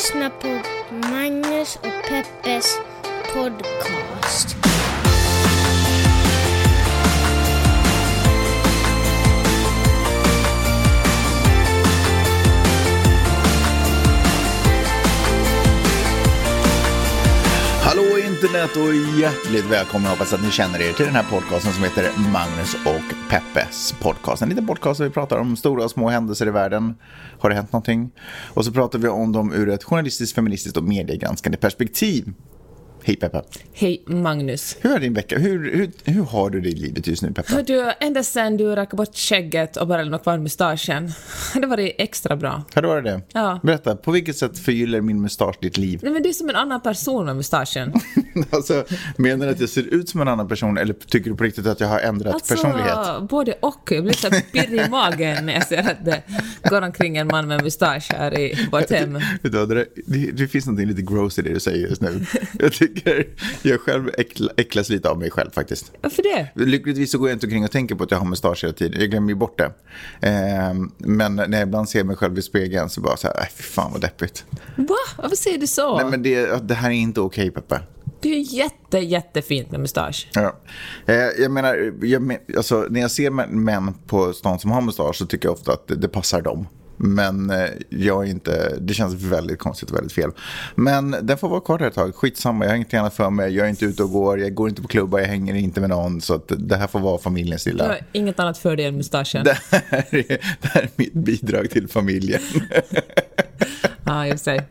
lyssnar på Magnus och Peppes podcast. Hallå internet och hjärtligt välkomna. Hoppas att ni känner er till den här podcasten som heter Magnus och Peppes podcast. En liten podcast där vi pratar om stora och små händelser i världen. Har det hänt någonting? Och så pratar vi om dem ur ett journalistiskt, feministiskt och mediegranskande perspektiv. Hej Peppe. Hej Magnus. Hur är din vecka? Hur, hur, hur har du det i livet just nu Peppe? Hör du, ända sen du rakade bort skägget och bara lämnade kvar mustaschen, har det varit extra bra. Har det varit det? Ja. Berätta, på vilket sätt förgyller min mustasch ditt liv? Nej men du är som en annan person med mustaschen. alltså, menar du att jag ser ut som en annan person eller tycker du på riktigt att jag har ändrat Alltså, personlighet? både och. Jag blir så pirrig i magen när jag ser att det går omkring en man med mustasch här i vårt hem. Det, det, det finns något lite gross i det du säger just nu. Jag tycker, jag själv äckla, äcklas lite av mig själv faktiskt. Varför det? Lyckligtvis så går jag inte omkring och tänker på att jag har mustasch hela tiden. Jag glömmer ju bort det. Ehm, men när jag ibland ser mig själv i spegeln så bara så här, "Äh, fy fan vad deppigt. Va? Varför säger du så? Nej men det, det här är inte okej Peppe. Det är jätte, jättefint med mustasch. Ja. Eh, jag menar, jag men, alltså, när jag ser män- män på stan som har mustasch så tycker jag ofta att det, det passar dem. Men eh, jag är inte, det känns väldigt konstigt och väldigt fel. Men den får vara kvar där ett tag. Skitsamma, jag har inget annat för mig. Jag är inte ute och går, jag går inte på klubbar, jag hänger inte med någon. Så att det här får vara familjens lilla. har inget annat för dig än mustaschen. Det här, är, det här är mitt bidrag till familjen. Ja, just det.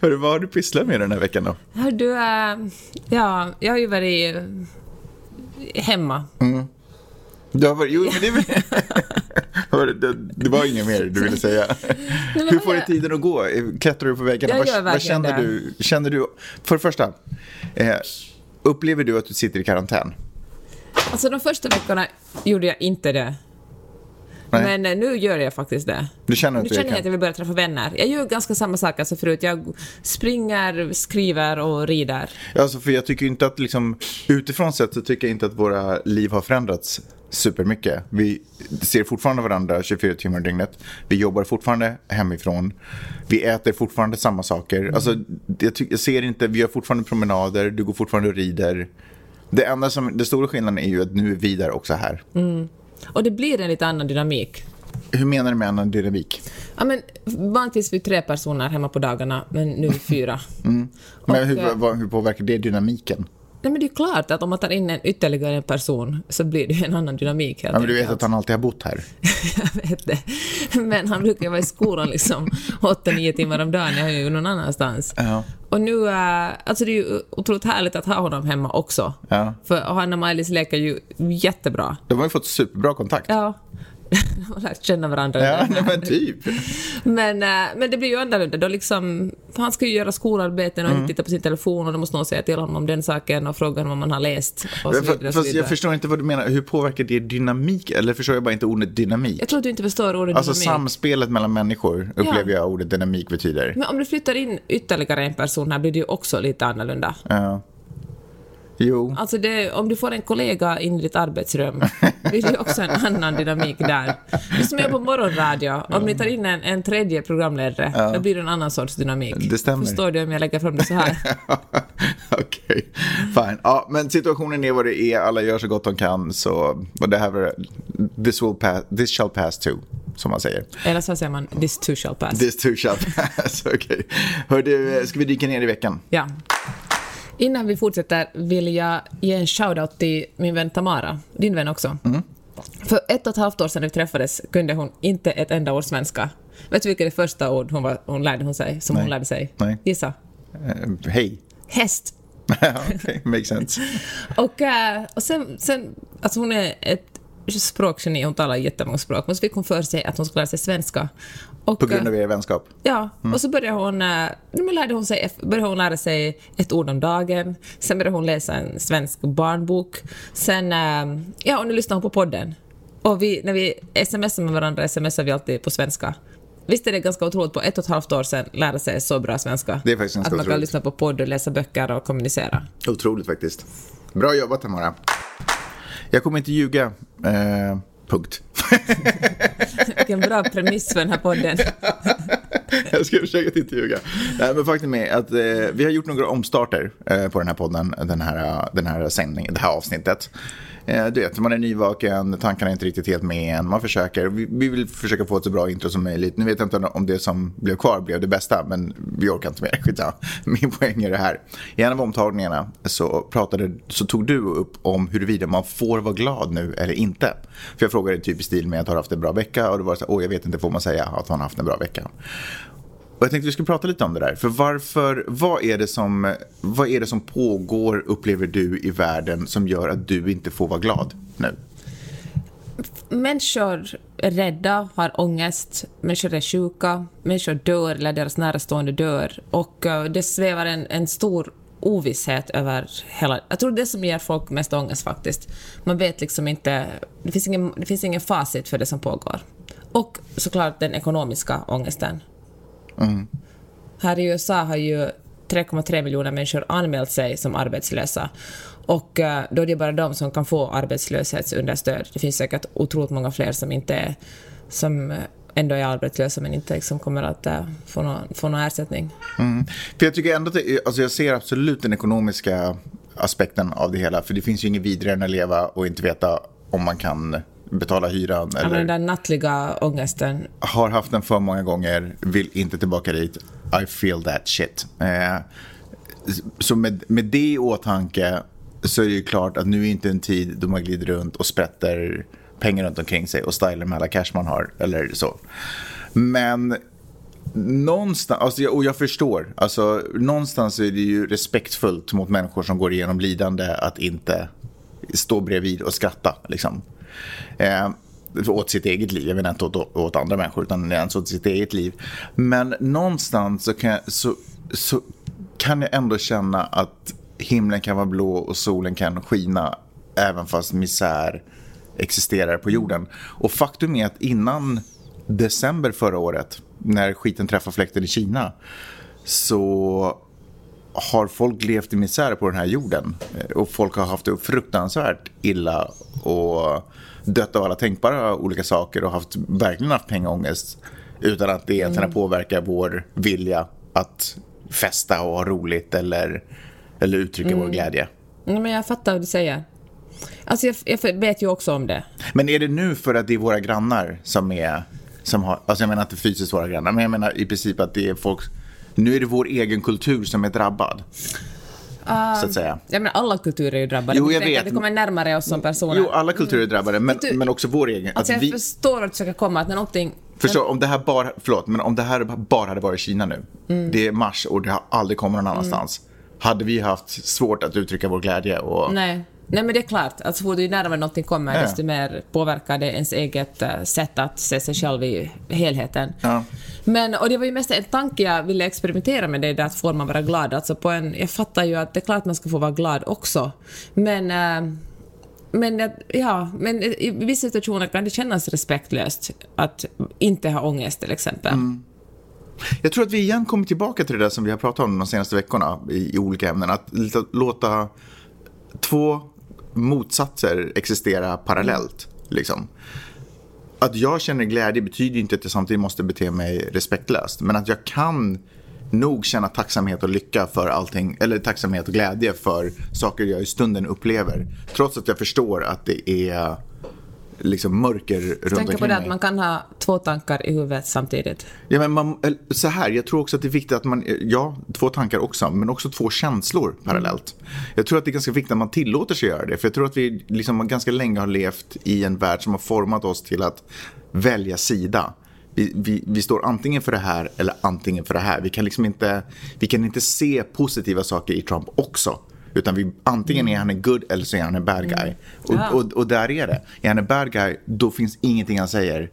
Hörru, vad har du pysslat med den här veckan då? Hör du, äh, ja, jag har ju varit hemma. Du har varit, jo, men det, Hörru, det, det var inget mer du ville säga. men Hur får jag- du tiden att gå? Klättrar du på väggarna? Jag gör vad, vad känner det. du? Känner du? För det första, eh, upplever du att du sitter i karantän? Alltså de första veckorna gjorde jag inte det. Nej. Men eh, nu gör jag faktiskt det. Du känner Nu inte känner det jag att jag vill börja träffa vänner. Jag gör ganska samma saker som förut. Jag springer, skriver och rider. Alltså, för jag tycker inte att liksom, utifrån sett så tycker jag inte att våra liv har förändrats supermycket. Vi ser fortfarande varandra 24 timmar dygnet. Vi jobbar fortfarande hemifrån. Vi äter fortfarande samma saker. Alltså, jag, jag ser inte, vi gör fortfarande promenader, du går fortfarande och rider. Det enda som, det stora skillnaden är ju att nu är vi där också här. Och det blir en lite annan dynamik. Hur menar du med annan dynamik? Ja, men vanligtvis vi tre personer hemma på dagarna, men nu är vi fyra. Men Och, hur, eh, vad, hur påverkar det dynamiken? Nej, men det är klart att om man tar in en ytterligare en person så blir det en annan dynamik. Ja, men du vet att han alltid har bott här. jag vet det. Men han brukar vara i skolan liksom 8-9 timmar om dagen. Jag är ju någon annanstans. Ja. Och nu, äh, alltså det är ju otroligt härligt att ha honom hemma också. Ja. För han och Maj-Lis leker ju jättebra. De har ju fått superbra kontakt. Ja. Har lärt känna varandra. Ja, nej, men typ. Men, äh, men det blir ju annorlunda. Då liksom, han ska ju göra skolarbeten och Mm. titta på sin telefon och då måste någon säga till honom om den saken och fråga honom om han har läst. Och så vidare, Fast jag förstår inte vad du menar. Hur påverkar det dynamik? Eller förstår jag bara inte ordet dynamik? Jag tror att du inte förstår ordet Alltså dynamik. samspelet mellan människor upplever jag ordet dynamik betyder. Men om du flyttar in ytterligare en person här blir det ju också lite annorlunda. Ja. Jo. Alltså det, om du får en kollega in i ditt arbetsrum blir det ju också en annan dynamik där. Det är som jag på morgonradio. Om ni tar in en, en tredje programledare, då blir det en annan sorts dynamik. Det stämmer. Förstår du om jag lägger fram det så här? Okej, fine. Ja, men situationen är vad det är. Alla gör så gott de kan. Så, det här var, this, will pass, this shall pass too, som man säger. Eller så säger man this too shall pass. This too shall pass. Okej. Hör du, ska vi dyka ner i veckan? Ja. Innan vi fortsätter vill jag ge en shout-out till min vän Tamara, din vän också. Mm. För ett och ett halvt år sedan när vi träffades kunde hon inte ett enda ord svenska. Vet du vilket det första ord hon, var, hon lärde hon sig, som Nej. hon lärde sig? Nej. Gissa. Eh, hej. Häst. Okej, makes sense. Och, äh, och sen, sen, alltså hon är ett språkgeni, hon talar jättemånga språk, men så fick hon för sig att hon skulle lära sig svenska. Och, På grund av er vänskap? Ja, och så började hon, men lärde hon sig, började hon lära sig ett ord om dagen, sen började hon läsa en svensk barnbok, sen, äh, ja och nu lyssnar hon på podden. Och vi, när vi smsar med varandra smsar vi alltid på svenska. Visst är det ganska otroligt på ett och ett halvt år sedan lära sig så bra svenska? Det är faktiskt ganska Att man kan otroligt. lyssna på podd och läsa böcker och kommunicera. Otroligt faktiskt. Bra jobbat Tamara. Jag kommer inte ljuga. Eh, punkt. Vilken bra premiss för den här podden. jag ska försöka att inte ljuga. Nej, men faktum är att eh, vi har gjort några omstarter eh, på den här podden, den här, eh, den här sändningen, det här avsnittet. Eh, du vet, man är nyvaken, tankarna är inte riktigt helt med än. Man försöker, vi, vi, vill försöka få ett så bra intro som möjligt. Nu vet jag inte om det som blev kvar blev det bästa, men vi orkar inte mer. Skitsa. Min poäng är det här. I en av omtagningarna så, pratade, så tog du upp om huruvida man får vara glad nu eller inte. För jag frågade typ i stil med att har haft en bra vecka och då var det så åh jag vet inte, får man säga att man har haft en bra vecka? Och jag tänkte vi skulle prata lite om det där. För varför, vad är det som, vad är det som pågår, upplever du, i världen som gör att du inte får vara glad nu? Människor är rädda, har ångest, människor är sjuka, människor dör eller deras närstående dör. Och eh, det svävar en, en stor ovisshet över hela... Jag tror det är det som ger folk mest ångest faktiskt. Man vet liksom inte... Det finns ingen, det finns ingen facit för det som pågår. Och såklart den ekonomiska ångesten. Mm. Här i USA har ju 3,3 miljoner människor anmält sig som arbetslösa. Och eh, då är det bara de som kan få arbetslöshetsunderstöd. Det finns säkert otroligt många fler som inte är, som eh, ändå är arbetslösa men inte liksom kommer att uh, få, någon, få någon ersättning. Mm. För jag tycker ändå att det, alltså jag ser absolut den ekonomiska aspekten av det hela. För det finns ju inget vidare än att leva och inte veta om man kan betala hyran. Eller... Ja, den där nattliga ångesten. Har haft den för många gånger, vill inte tillbaka dit. I feel that shit. Eh, så med, med det i åtanke så är det ju klart att nu är inte en tid då man glider runt och sprätter pengar runt omkring sig och stylar med alla cash man har. Eller så. Men någonstans, alltså, och jag förstår, alltså, någonstans är det ju respektfullt mot människor som går igenom lidande att inte stå bredvid och skratta. Liksom. Eh, åt sitt eget liv, jag menar inte åt, åt andra människor utan ens alltså åt sitt eget liv. Men någonstans så kan, jag, så, så kan jag ändå känna att himlen kan vara blå och solen kan skina även fast misär existerar på jorden. Och faktum är att innan december förra året, när skiten träffade fläkten i Kina, så har folk levt i misär på den här jorden. Och folk har haft det fruktansvärt illa och dött av alla tänkbara olika saker och haft, verkligen haft pengaångest utan att det egentligen mm. påverkar vår vilja att festa och ha roligt eller, eller uttrycka mm. vår glädje. Nej, men jag fattar vad du säger. Alltså jag, jag, vet ju också om det. Men är det nu för att det är våra grannar som är... Som har, alltså jag menar inte fysiskt våra grannar, men jag menar i princip att det är folk... Nu är det vår egen kultur som är drabbad. Uh, så att säga. Ja, men alla kulturer är ju drabbade. Jo, jag vet. Vi kommer närmare oss som personer. Jo, alla kulturer är drabbade, men, du, men också vår egen. Alltså, jag vi... förstår att du försöker komma, att när någonting... Förstå, om det här bara, förlåt, men om det här bara hade varit Kina nu. Mm. Det är mars och det har aldrig kommit någon annanstans. Mm. Hade vi haft svårt att uttrycka vår glädje och... Nej. Nej men det är klart, att så fort ju närmare någonting kommer, ja. desto mer påverkar det ens eget uh, sätt att se sig själv i helheten. Ja. Men, och det var ju mest en tanke jag ville experimentera med, det där att får man vara glad? Alltså på en, jag fattar ju att det är klart man ska få vara glad också, men uh, men, ja, men i vissa situationer kan det kännas respektlöst att inte ha ångest till exempel. Mm. Jag tror att vi igen kommer tillbaka till det där som vi har pratat om de senaste veckorna i, i olika ämnen. Att låta två motsatser existera parallellt. Liksom. Att jag känner glädje betyder inte att jag samtidigt måste bete mig respektlöst. Men att jag kan nog känna tacksamhet och lycka för allting, eller tacksamhet och glädje för saker jag i stunden upplever. Trots att jag förstår att det är liksom mörker runt Tänk på det att man kan ha två tankar i huvudet samtidigt. Ja, men man, så här, jag tror också att det är viktigt att man, ja, två tankar också, men också två känslor parallellt. Jag tror att det är ganska viktigt att man tillåter sig göra det, för jag tror att vi liksom ganska länge har levt i en värld som har format oss till att välja sida. Vi, vi, vi, står antingen för det här eller antingen för det här. Vi kan liksom inte, vi kan inte se positiva saker i Trump också. Utan vi, antingen är han en good eller så är han en bad guy. Mm. Och, och, och, där är det. Är han en bad guy, då finns ingenting han säger.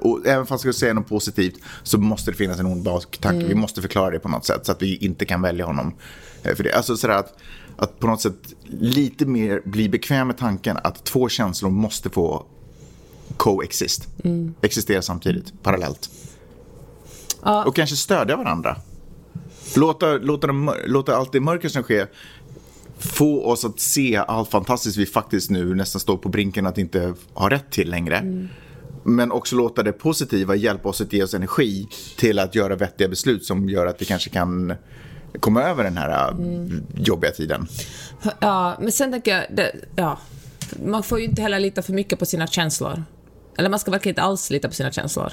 Och även fast jag säger något positivt så måste det finnas en ond baktanke. Mm. Vi måste förklara det på något sätt så att vi inte kan välja honom. Eh, för det, alltså sådär att, att på något sätt lite mer bli bekväm med tanken att två känslor måste få coexist. Mm. Existera samtidigt, parallellt. Ja. Och kanske stödja varandra. Låta, låta, dem, låta allt det mörker som sker få oss att se allt fantastiskt vi faktiskt nu nästan står på brinken att inte ha rätt till längre. Mm. Men också låta det positiva hjälpa oss att ge oss energi till att göra vettiga beslut som gör att vi kanske kan komma över den här mm. jobbiga tiden. Ja, men sen tänker jag, det, ja, man får ju inte heller lita för mycket på sina känslor. Eller man ska verkligen inte alls lita på sina känslor.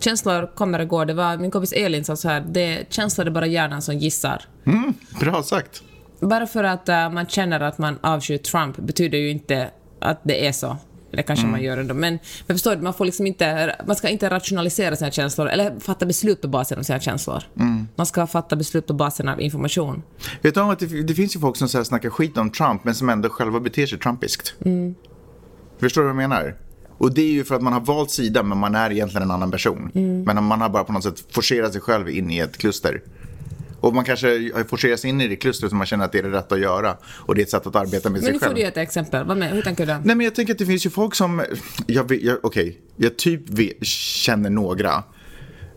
Känslor kommer och går. Det var min kompis Elin sa så här, det, känslor är bara hjärnan som gissar. Mm, bra sagt. Bara för att uh, man känner att man avskyr Trump betyder ju inte att det är så. Det kanske mm. man gör ändå. Men, men förstår du, man, får liksom inte, man ska inte rationalisera sina känslor eller fatta beslut på basen av sina känslor. Mm. Man ska fatta beslut på basen av information. Vet du om att det, det finns ju folk som så snackar skit om Trump men som ändå själva beter sig trumpiskt? Mm. Förstår du vad jag menar? Och det är ju för att man har valt sida men man är egentligen en annan person. Mm. Men man har bara på något sätt forcerat sig själv in i ett kluster. Och man kanske forceras in i det klustret som man känner att det är det rätta att göra. Och det är ett sätt att arbeta med men sig själv. Men nu får du ett exempel. Vad med, hur tänker du? Nej men jag tänker att det finns ju folk som, jag, jag, okej, okay, jag typ vet, känner några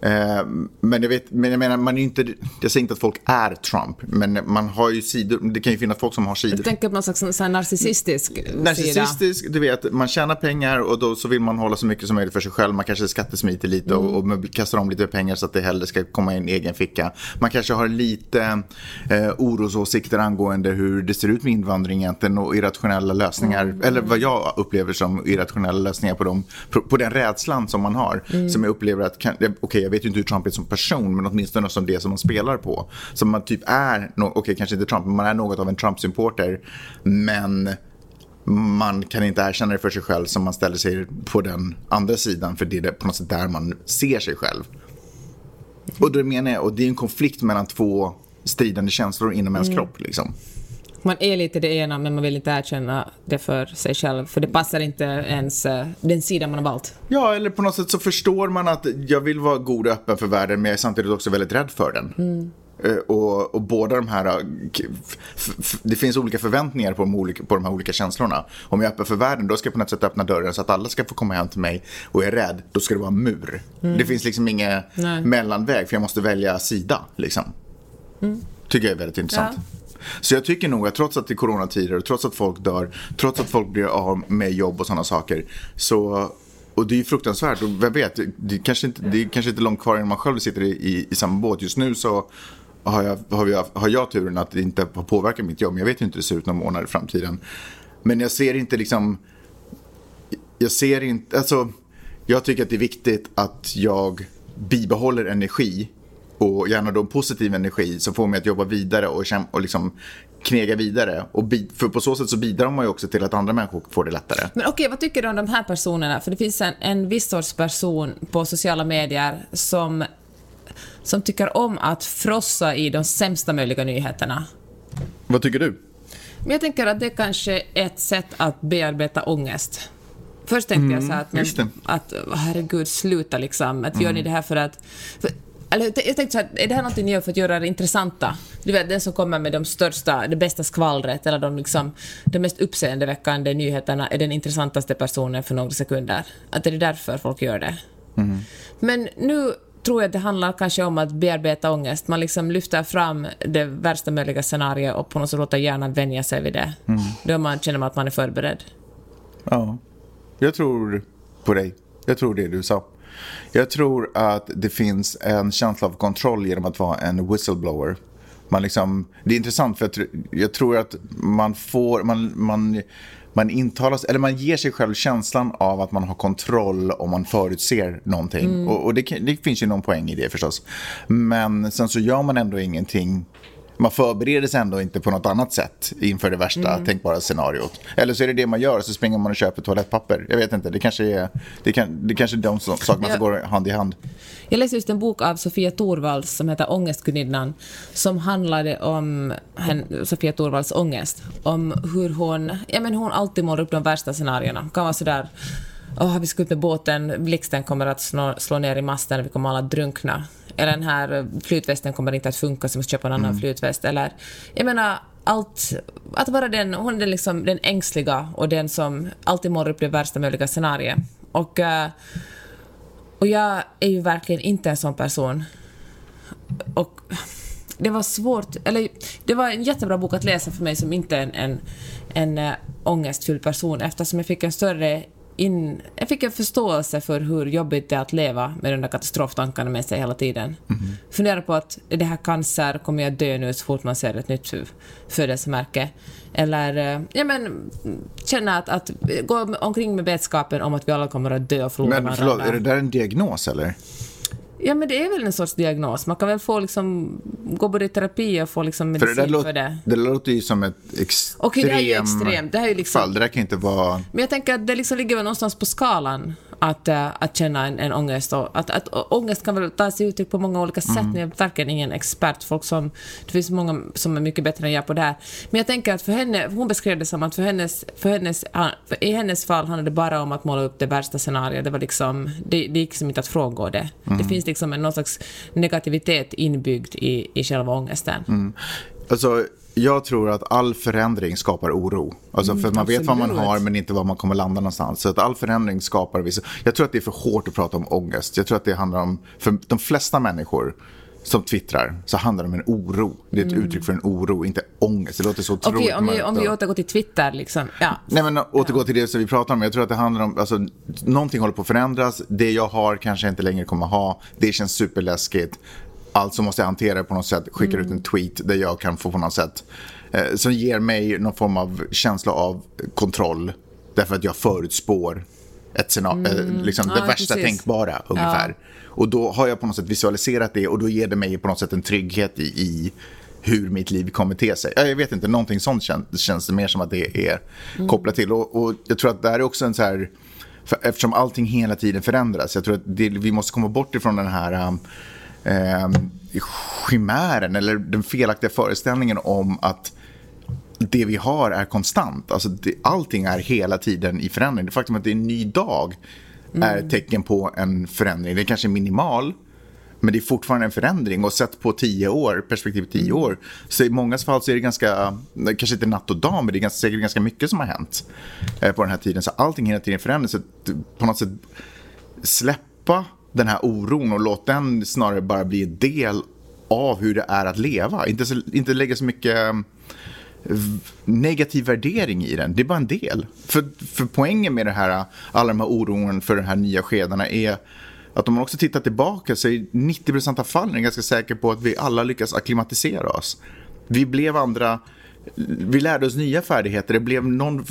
Eh, men jag, vet, men jag menar, man är inte, jag säger inte att folk är Trump, men man har ju sidor, det kan ju finnas folk som har sidor. Jag tänker på någon slags så narcissistisk sida. Narcissistisk, du vet, man tjänar pengar och då så vill man hålla så mycket som möjligt för sig själv. Man kanske skattesmiter lite och, och kastar om lite pengar så att det hellre ska komma i en egen ficka. Man kanske har lite eh, orosåsikter angående hur det ser ut med invandring egentligen och irrationella lösningar, mm. eller vad jag upplever som irrationella lösningar på, dem, på, på den rädslan som man har. Mm. Som jag upplever att, okej, okay, vet ju inte hur Trump är som person, men åtminstone som det som man spelar på. Så man typ är, okej okay, kanske inte Trump, men man är något av en Trump-supporter. Men man kan inte erkänna det för sig själv som man ställer sig på den andra sidan för det är på något sätt där man ser sig själv. Och då menar jag, och det är en konflikt mellan två stridande känslor inom ens mm. kropp liksom. Man är lite det ena men man vill inte erkänna det för sig själv för det passar inte ens uh, den sida man har valt. Ja, eller på något sätt så förstår man att jag vill vara god och öppen för världen men jag är samtidigt också väldigt rädd för den. Mm. Uh, och, och, båda de här, uh, det finns olika förväntningar på de, olika, på de här olika känslorna. Om jag är öppen för världen då ska jag på något sätt öppna dörren så att alla ska få komma hem till mig. Och är jag rädd, då ska det vara en mur. Mm. Det finns liksom ingen mellanväg för jag måste välja sida. Liksom. Mm. Tycker jag är väldigt intressant. Ja. Så jag tycker nog att trots att det är coronatider och trots att folk dör, trots att folk blir av med jobb och sådana saker. Så, och det är ju fruktansvärt och vem vet, det är kanske inte, det är kanske inte långt kvar innan man själv sitter i, i, i samma båt. Just nu så har jag, har, jag, har jag turen att det inte har påverkat mitt jobb. Men jag vet ju inte hur det ser ut någon månad i framtiden. Men jag ser inte liksom, jag ser inte, alltså jag tycker att det är viktigt att jag bibehåller energi och gärna då en positiv energi som får mig att jobba vidare och, och liksom knega vidare. Och för på så sätt så bidrar man ju också till att andra människor får det lättare. Men okej, vad tycker du om de här personerna? För det finns en, en viss sorts person på sociala medier som, som tycker om att frossa i de sämsta möjliga nyheterna. Vad tycker du? Men jag tänker att det kanske är ett sätt att bearbeta ångest. Först tänkte mm, jag så här att, men, att herregud, sluta liksom. Att mm. gör ni det här för att... För, eller, jag tänkte så här, är det här någonting ni gör för att göra det intressanta? Du vet, den som kommer med de största, det bästa skvallret eller de, liksom, de mest uppseendeväckande nyheterna är den intressantaste personen för några sekunder. Att är det därför folk gör det? Mm. Men nu tror jag att det handlar kanske om att bearbeta ångest. Man liksom lyfter fram det värsta möjliga scenariot och på något sätt låter hjärnan vänja sig vid det. Mm. Då man, känner man att man är förberedd. Ja, jag tror på dig. Jag tror det du sa. Jag tror att det finns en känsla av kontroll genom att vara en whistleblower. Man liksom, det är intressant för jag, jag tror att man får, man, man, man intalas, eller man ger sig själv känslan av att man har kontroll om man förutser någonting. Mm. Och, och det, det, finns ju någon poäng i det förstås. Men sen så gör man ändå ingenting man förbereder sig ändå inte på något annat sätt inför det värsta mm. tänkbara scenariot. Eller så är det det man gör, så springer man och köper toalettpapper. Jag vet inte, det kanske är, det kan, det kanske är de sakerna som går hand i hand. Jag läste just en bok av Sofia Torvalds som heter Ångestgudinnan, som handlade om hen, Sofia Torvalds ångest. Om hur hon, ja men hon alltid målar upp de värsta scenarierna. Kan vara sådär oh, vi ska ut med båten, blixten kommer att slå, slå ner i masten, vi kommer alla drunkna. Eller den här flytvästen kommer inte att funka så jag måste köpa en annan mm. flytväst. Eller, jag menar, allt, att vara den, hon är den, liksom, den ängsliga och den som alltid målar upp det värsta möjliga scenariet. Och, eh, och jag är ju verkligen inte en sån person. Och det var svårt, eller det var en jättebra bok att läsa för mig som inte är en, en, en äh, ångestfylld person eftersom jag fick en större in, jag fick en förståelse för hur jobbigt det är att leva med de där katastroftankarna med sig hela tiden. Mm. Fundera på att är det här cancer, kommer jag dö nu så fort man ser ett nytt födelsemärke? Eller eh, ja, men, känna att, att gå omkring med vetskapen om att vi alla kommer att dö och förlora Men förlåt, är det där en diagnos eller? Ja, men det är väl en sorts diagnos. Man kan väl få liksom, gå både i terapi och få liksom medicin för det. För det. det låter ju som ett extremt Okej, det är ju extremt. Det här är liksom, fall. Det där kan inte vara... Men jag tänker att det liksom ligger väl någonstans på skalan att, äh, att känna en, en ångest. Och att, att ångest kan väl ta sig uttryck på många olika sätt. Mm. Jag är verkligen ingen expert. Folk som, det finns många som är mycket bättre än jag på det här. Men jag tänker att för henne, hon beskrev det som att för hennes, för hennes, för i hennes fall handlade det bara om att måla upp det värsta scenariot. Det var liksom, det, det gick liksom inte att frångå det. Mm. Det finns liksom en, någon slags negativitet inbyggd i, i själva ångesten. Mm. Alltså, jag tror att all förändring skapar oro. Alltså för mm, man vet vad man har men inte var man kommer landa någonstans. Så att all förändring skapar vissa... Jag tror att det är för hårt att prata om ångest. Jag tror att det handlar om, för de flesta människor som twittrar så handlar det om en oro. Det är ett mm. uttryck för en oro, inte ångest. Det låter så otroligt Okej, om, vi, om vi återgår till Twitter liksom. Ja. Nej men återgå ja. till det som vi pratar om. Jag tror att det handlar om, alltså någonting håller på att förändras. Det jag har kanske inte längre kommer ha. Det känns superläskigt. Alltså måste jag hantera det på något sätt. Skickar mm. ut en tweet där jag kan få på något sätt eh, som ger mig någon form av känsla av kontroll. Därför att jag förutspår ett scenario, eh, mm. liksom det ja, värsta precis. tänkbara ungefär. Ja. Och då har jag på något sätt visualiserat det och då ger det mig på något sätt en trygghet i, i hur mitt liv kommer te sig. Jag vet inte, någonting sånt känns, känns det mer som att det är mm. kopplat till. Och, och, jag tror att det här är också en så här, eftersom allting hela tiden förändras, jag tror att det, vi måste komma bort ifrån den här um, eh, chimären eller den felaktiga föreställningen om att det vi har är konstant. Alltså det, allting är hela tiden i förändring. Det faktum att det är en ny dag är ett tecken på en förändring. Det är kanske minimal, men det är fortfarande en förändring. Och sett på tio år, perspektiv tio mm. år, så i många fall så är det ganska, kanske inte natt och dag, men det är ganska, säkert ganska mycket som har hänt eh, på den här tiden. Så allting hela tiden förändras. Så på något sätt släppa den här oron och låt den snarare bara bli en del av hur det är att leva. Inte, så, inte lägga så mycket eh, negativ värdering i den. Det är bara en del. För, för poängen med det här, alla de här oron för de här nya skedena är att om man också tittar tillbaka så är 90% av fallen ganska säker på att vi alla lyckas akklimatisera oss. Vi blev andra vi lärde oss nya färdigheter. Det blev, någon,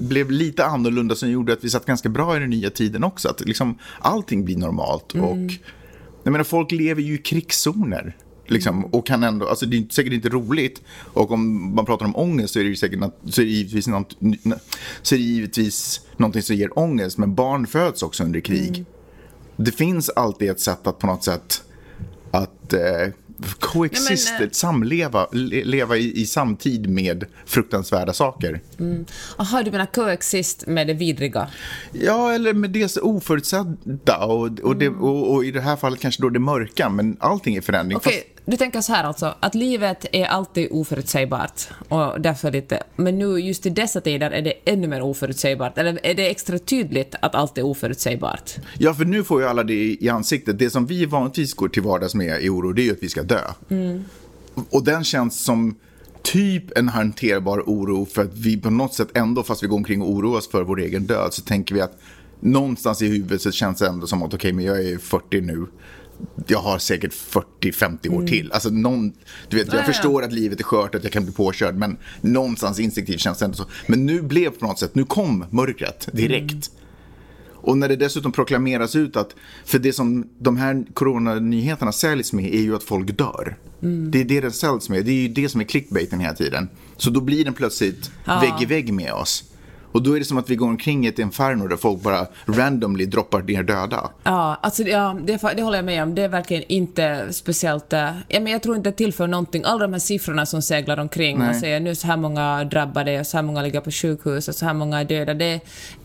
blev lite annorlunda som gjorde att vi satt ganska bra i den nya tiden också. Att liksom, allting blir normalt. Mm. Och, jag menar, folk lever ju i krigszoner. Liksom, och kan ändå, alltså det är säkert inte roligt. Och om man pratar om ångest så är det säkert så är det givetvis, något, så är det givetvis någonting som ger ångest. Men barn föds också under krig. Mm. Det finns alltid ett sätt att på något sätt att eh, coexist, Nej, men, eh, samleva, leva i, i, samtid med fruktansvärda saker. Mm. Aha, du menar coexist med det vidriga? Ja, eller med det oförutsedda och, och, det, mm. och, och, i det här fallet kanske då det mörka, men allting är förändring. Okay. Fast du tänker så här alltså, att livet är alltid oförutsägbart och därför lite, men nu just i dessa tider är det ännu mer oförutsägbart, eller är det extra tydligt att allt är oförutsägbart? Ja, för nu får ju alla det i ansiktet. Det som vi vanligtvis går till vardags med i oro, det är ju att vi ska dö. Mm. Och den känns som typ en hanterbar oro för att vi på något sätt ändå, fast vi går omkring och oroar oss för vår egen död, så tänker vi att någonstans i huvudet så känns det ändå som att okej, okay, men jag är 40 nu jag har säkert 40-50 år mm. till. Alltså någon, du vet, jag ja, förstår att livet är skört, att jag kan bli påkörd, men någonstans instinktivt känns det ändå så. Men nu blev på något sätt, nu kom mörkret direkt. Mm. Och när det dessutom proklameras ut att, för det som de här coronanyheterna säljs med är ju att folk dör. Mm. Det är det den säljs med, det är ju det som är clickbaiten hela tiden. Så då blir den plötsligt ja. vägg i vägg med oss. Och då är det som att vi går omkring i ett inferno där folk bara randomly droppar ner döda. Ja, alltså, ja det, det håller jag med om. Det är verkligen inte speciellt... Äh, ja, men jag tror inte det tillför någonting. Alla de här siffrorna som seglar omkring Nej. och säger nu så här många drabbade så här många ligger på sjukhus och så här många är döda. Det,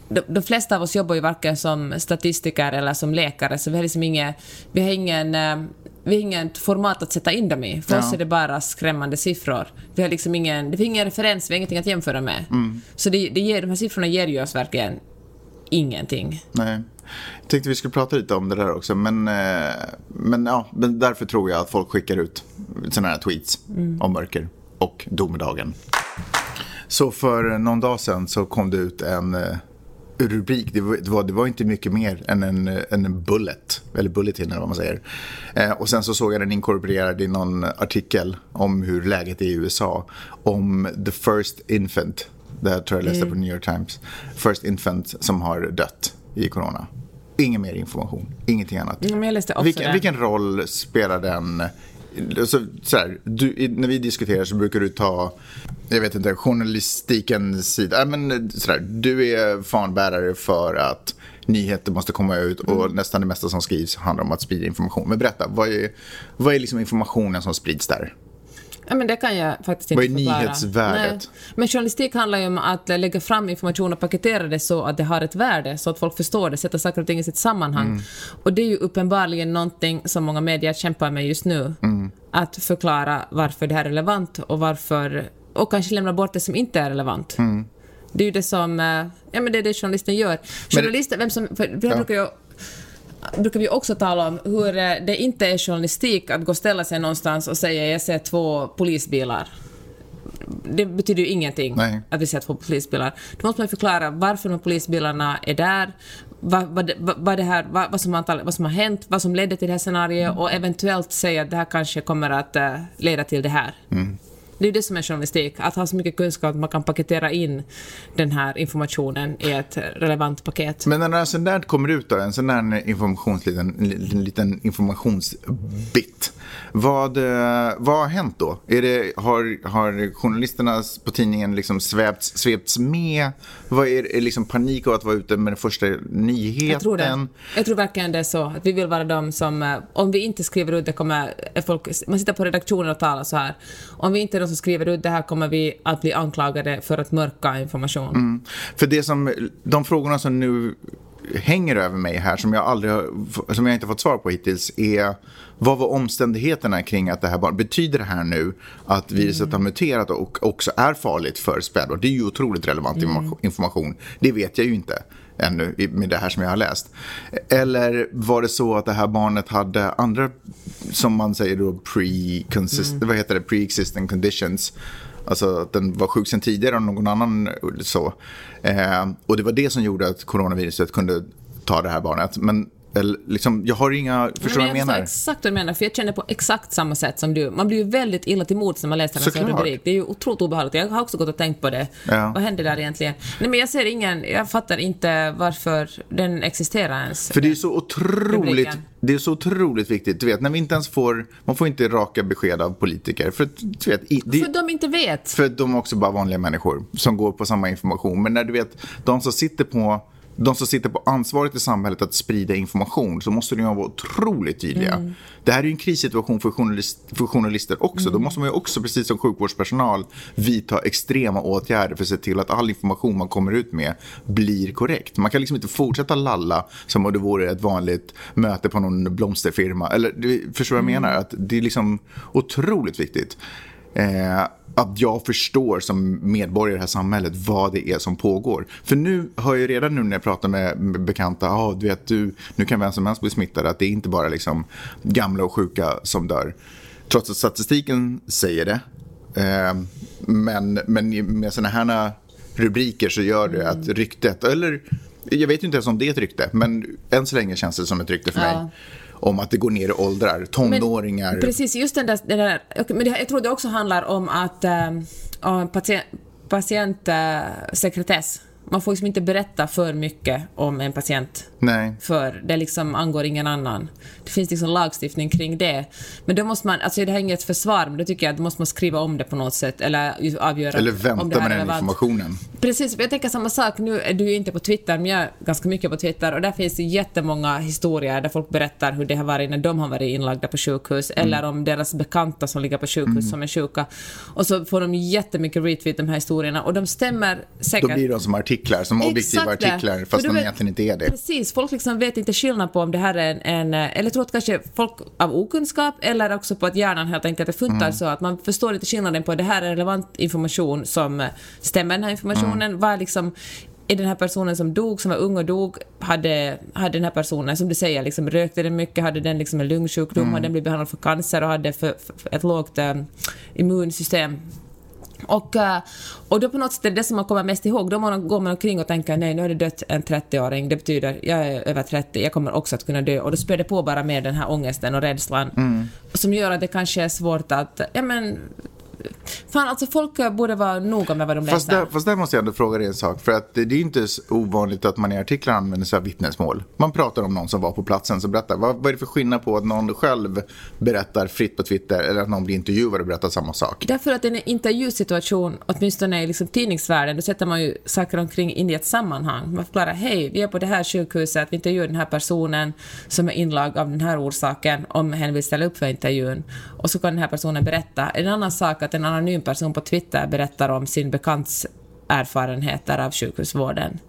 de, de, flesta av oss jobbar ju varken som statistiker eller som läkare, så vi har liksom ingen, vi har ingen, äh, vi har inget format att sätta in dem i. För ja. oss är det bara skrämmande siffror. Vi har liksom ingen, det finns ingen referens, vi har ingenting att jämföra med. Mm. Så det, det ger, de här siffrorna ger ju oss verkligen ingenting. Nej. Jag tänkte vi skulle prata lite om det där också, men, eh, men, ja, men därför tror jag att folk skickar ut sådana här tweets mm. om mörker och domedagen. Så för någon dag sedan så kom det ut en, eh, rubrik. Det var, det var, det var inte mycket mer än en, än en bullet. Eller bulletin eller vad man säger. Eh, och sen så såg jag den inkorporerad i någon artikel om hur läget är i USA. Om the first infant. Det här tror jag läste på New York Times. First infant som har dött i corona. Ingen mer information, ingenting annat. Också vilken, vilken roll spelar den? Så, så här, du, när vi diskuterar så brukar du ta, jag vet inte, journalistikens sida. Äh, men, så här, du är fanbärare för att nyheter måste komma ut och Mm. nästan det mesta som skrivs handlar om att sprida information. Men berätta, vad är, vad är liksom informationen som sprids där? Ja, men det kan jag faktiskt inte Vad är förklara. nyhetsvärdet? Nej. Men journalistik handlar ju om att lägga fram information och paketera det så att det har ett värde, så att folk förstår det, sätta saker och ting i sitt sammanhang. Mm. Och det är ju uppenbarligen någonting som många medier kämpar med just nu. Mm. Att förklara varför det här är relevant och varför... Och kanske lämna bort det som inte är relevant. Mm. Det är ju det som... eh, Ja, men det är det journalisten gör. Journalister, vem som... För det här Ja. brukar ju brukar vi också tala om hur eh, det inte är journalistik att gå och ställa sig någonstans och säga jag ser två polisbilar. Det betyder ju ingenting Nej. att vi ser två polisbilar. Då måste man förklara varför de här polisbilarna är där, vad, vad, vad, det här, vad, vad, som, antal, vad som har hänt, vad som ledde till det här scenariot och eventuellt säga att det här kanske kommer att eh, leda till det här. Det är ju det som är journalistik, att ha så mycket kunskap att man kan paketera in den här informationen i ett relevant paket. Men när en sån där kommer ut då, en sån där informationsliten, en liten informationsbit. Vad, eh, vad har hänt då? Är det, har, har journalisterna på tidningen liksom svepts, svepts med? Vad är, är liksom panik av att vara ute med den första nyheten? Jag tror det. Jag tror verkligen det är så. Att vi vill vara de som... eh, Om vi inte skriver ut det kommer är folk... Man sitter på redaktionen och talar så här. Om vi inte är som skriver ut det här kommer vi att bli anklagade för att mörka information. Mm. För det som, de frågorna som nu hänger över mig här som jag, aldrig har, som jag inte fått svar på hittills är vad var omständigheterna kring att det här barn, betyder det här nu att viruset har muterat och också är farligt för spädbarn? Det är ju otroligt relevant informa- information. Det vet jag ju inte ännu med det här som jag har läst. Eller var det så att det här barnet hade andra, som man säger då, pre-consist- vad heter det, pre-existing conditions Alltså att den var sjuk sen tidigare av någon annan så. Eh, och det var det som gjorde att coronaviruset kunde ta det här barnet. Men eller, liksom, jag har inga, förstår Men vad jag jag menar? förstår exakt vad du menar, för jag känner på exakt samma sätt som du. Man blir ju väldigt illa till mods när man läser en sån rubrik. Det är ju otroligt obehagligt. Jag har också gått och tänkt på det. Ja. Vad hände där egentligen? Nej, men jag ser ingen... Jag fattar inte varför den existerar ens. För det är så otroligt, Rubriken. det är så otroligt viktigt. Du vet, när vi inte ens får, man får inte raka besked av politiker. För, du vet, i- det, För de inte vet. För de är också bara vanliga människor som går på samma information. Men när du vet, de som sitter på de som sitter på ansvaret i samhället att sprida information så måste de vara otroligt tydliga. Det här är ju en krissituation för, journalist, för journalister också. Då måste man ju också, precis som sjukvårdspersonal, vidta extrema åtgärder för att se till att all information man kommer ut med blir korrekt. Man kan liksom inte fortsätta lalla som om det vore ett vanligt möte på någon blomsterfirma. Eller, du förstår vad jag menar? Att det är liksom otroligt viktigt. Eh, att jag förstår som medborgare i det här samhället vad det är som pågår. För nu hör jag redan nu när jag pratar med bekanta, ah, du vet du, nu kan vem som helst bli smittad, att det är inte bara liksom gamla och sjuka som dör. Trots att statistiken säger det. Eh, men, men med sådana här rubriker så gör det att ryktet, eller jag vet ju inte ens om det är ett rykte, men än så länge känns det som ett rykte för Ja. Om att det går ner i åldrar, tonåringar. Men, precis, just den där... Den där men jag tror det också handlar om att... Um, patient, patientsekretess. Man får liksom inte berätta för mycket om en patient. Nej. För det liksom angår ingen annan. Det finns liksom lagstiftning kring det. Men då måste man, alltså det här är inget försvar, men då tycker jag att då måste man skriva om det på något sätt eller avgöra Eller om det vänta med den relevant. informationen. Precis, jag tänker samma sak. Nu är du ju inte på Twitter, men jag är ganska mycket på Twitter och där finns det jättemånga historier där folk berättar hur det har varit när de har varit inlagda på sjukhus Mm. eller om deras bekanta som ligger på sjukhus som är sjuka. Och så får de jättemycket retweet de här historierna och de stämmer säkert. Då blir de som artiklar, som objektiva Exakt artiklar, fast de egentligen inte är det. Precis, folk liksom vet inte skillnad på om det här är en, en eller jag tror att kanske folk av okunskap eller också på att hjärnan helt enkelt är funtad Mm. så att man förstår inte skillnaden på det här är relevant information som eh, stämmer den här informationen, Mm. vad liksom är den här personen som dog, som var ung och dog, hade, hade den här personen, som du säger, liksom, rökte den mycket, hade den liksom en lungsjukdom, Mm. hade den blivit behandlad för cancer och hade för, för ett lågt eh, immunsystem Och, eh, och då på något sätt är det det som man kommer mest ihåg. Då man, går man omkring och tänker nej, nu har det dött en 30-åring. Det betyder jag är över 30, jag kommer också att kunna dö. Och då spär det på bara med den här ångesten och rädslan. Mm. Som gör att det kanske är svårt att, ja men Fan, alltså folk borde vara noga med vad de Fast läser. där, fast där måste jag ändå fråga dig en sak. För att det är inte så ovanligt att man i artiklar använder sig av vittnesmål. Man pratar om någon som var på platsen som berättar. Vad, vad är det för skillnad på att någon själv berättar fritt på Twitter eller att någon blir intervjuad och berättar samma sak? Därför att en intervjusituation, åtminstone i liksom tidningsvärlden, då sätter man ju saker omkring in i ett sammanhang. Man förklarar, hej, vi är på det här sjukhuset, vi intervjuar den här personen som är inlag av den här orsaken, om hen vill ställa upp för intervjun. Och så kan den här personen berätta. En annan sak att en anonym person på Twitter berättar om sin bekants erfarenheter av sjukhusvården.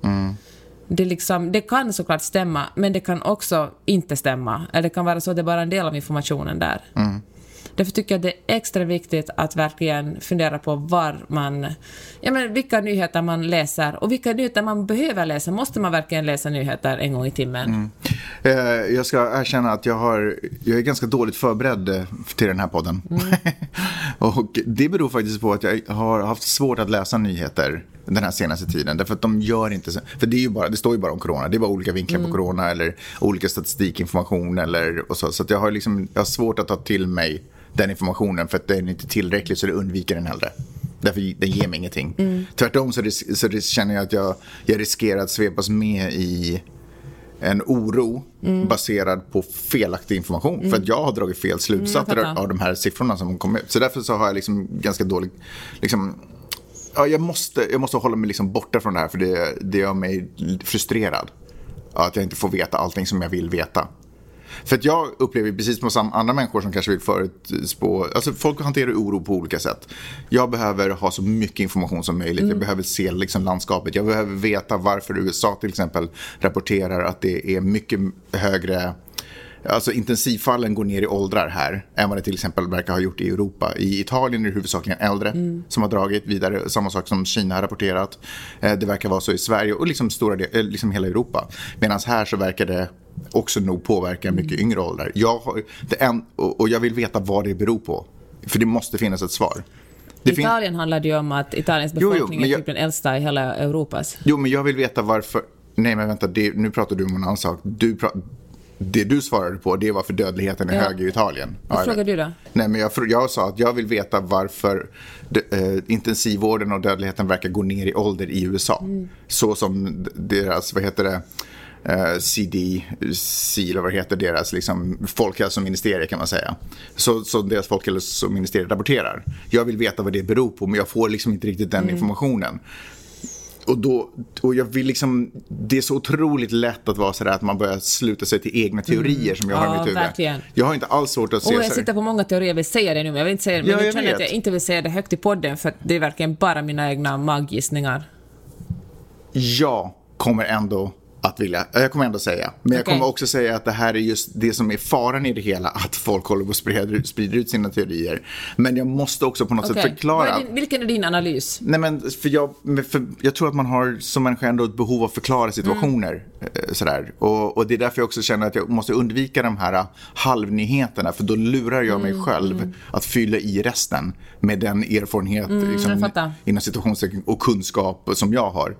Det, liksom, det kan såklart stämma, men det kan också inte stämma. Eller det kan vara så att det är bara en del av informationen där. Därför tycker jag att det är extra viktigt att verkligen fundera på var man, ja men vilka nyheter man läser och vilka nyheter man behöver läsa. Måste man verkligen läsa nyheter en gång i timmen? Eh, jag ska erkänna att jag, har, jag är ganska dåligt förberedd eh, till den här podden. och det beror faktiskt på att jag har haft svårt att läsa nyheter den här senaste tiden. Därför att de gör inte så, för det, är ju bara, det står ju bara om corona. Det är bara olika vinklar på corona eller olika statistikinformation eller och så. Så jag har liksom, jag har svårt att ta till mig den informationen för att den är inte tillräcklig så det undviker den hellre. Därför den ger mig ingenting. Tvärtom så, ris- så ris- känner jag att jag, jag riskerar att svepas med i en oro baserad på felaktig information. För att jag har dragit fel slutsatser Mm, av de här siffrorna som kom ut. Så därför så har jag liksom ganska dålig... Liksom, ja, jag, måste, jag måste hålla mig liksom borta från det här för det, det gör mig frustrerad. Att jag inte får veta allting som jag vill veta. För att jag upplever precis som andra människor som kanske vill förutspå, alltså folk hanterar oro på olika sätt. Jag behöver ha så mycket information som möjligt, jag behöver se liksom landskapet, jag behöver veta varför USA till exempel rapporterar att det är mycket högre Alltså intensivfallen går ner i åldrar här än vad det till exempel verkar ha gjort i Europa. I Italien är det huvudsakligen äldre som har dragit vidare. Samma sak som Kina har rapporterat. Eh, Det verkar vara så i Sverige och liksom, stora del, eh, liksom hela Europa. Medan här så verkar det också nog påverka mycket yngre åldrar. Jag har, det en, och jag vill veta vad det beror på. För det måste finnas ett svar. Det Italien handlar det ju om att Italiens Jo, jo, befolkning men är jag- typ den äldsta i hela Europas. Jo, men jag vill veta varför. Nej, men vänta, det, nu pratar du om en annan sak. Du pra... Det du svarade på, det var för dödligheten är Ja. hög i Italien. Vad vet. du då? Nej, men jag, jag sa att jag vill veta varför de, eh, intensivvården och dödligheten verkar gå ner i ålder i USA. Mm. Så som deras, vad heter det, eh, CDC eller vad heter, deras liksom, folkhälsoministerie kan man säga. Så, så deras folkhälsoministerie rapporterar. Jag vill veta vad det beror på men jag får liksom inte riktigt Mm. den informationen. Och, då, och jag vill liksom, det är så otroligt lätt att vara sådär att man börjar sluta sig till egna teorier som jag har i Mm. Ja, mitt huvud. verkligen. Jag har inte alls svårt att se Och jag sitter på många teorier, jag vill säga det nu, men jag vill inte säga det. Men Ja, jag känner att jag inte vill säga det högt i podden, för det är verkligen bara mina egna maggissningar. jag kommer ändå att vilja, jag kommer ändå säga. Men jag Okej. kommer också säga att det här är just det som är faran i det hela. Att folk håller på och sprider, ut- sprider ut sina teorier. Men jag måste också på något sätt Okej. förklara. Är din, vilken är din analys? Nej men för jag, för jag tror att man har som människa ändå ett behov av att förklara situationer. eh, Sådär. Och, och det är därför jag också känner att jag måste undvika de här eh, halvnyheterna. För då lurar jag mig själv att fylla i resten med den erfarenhet jag liksom, inom situationstecken och kunskap som jag har.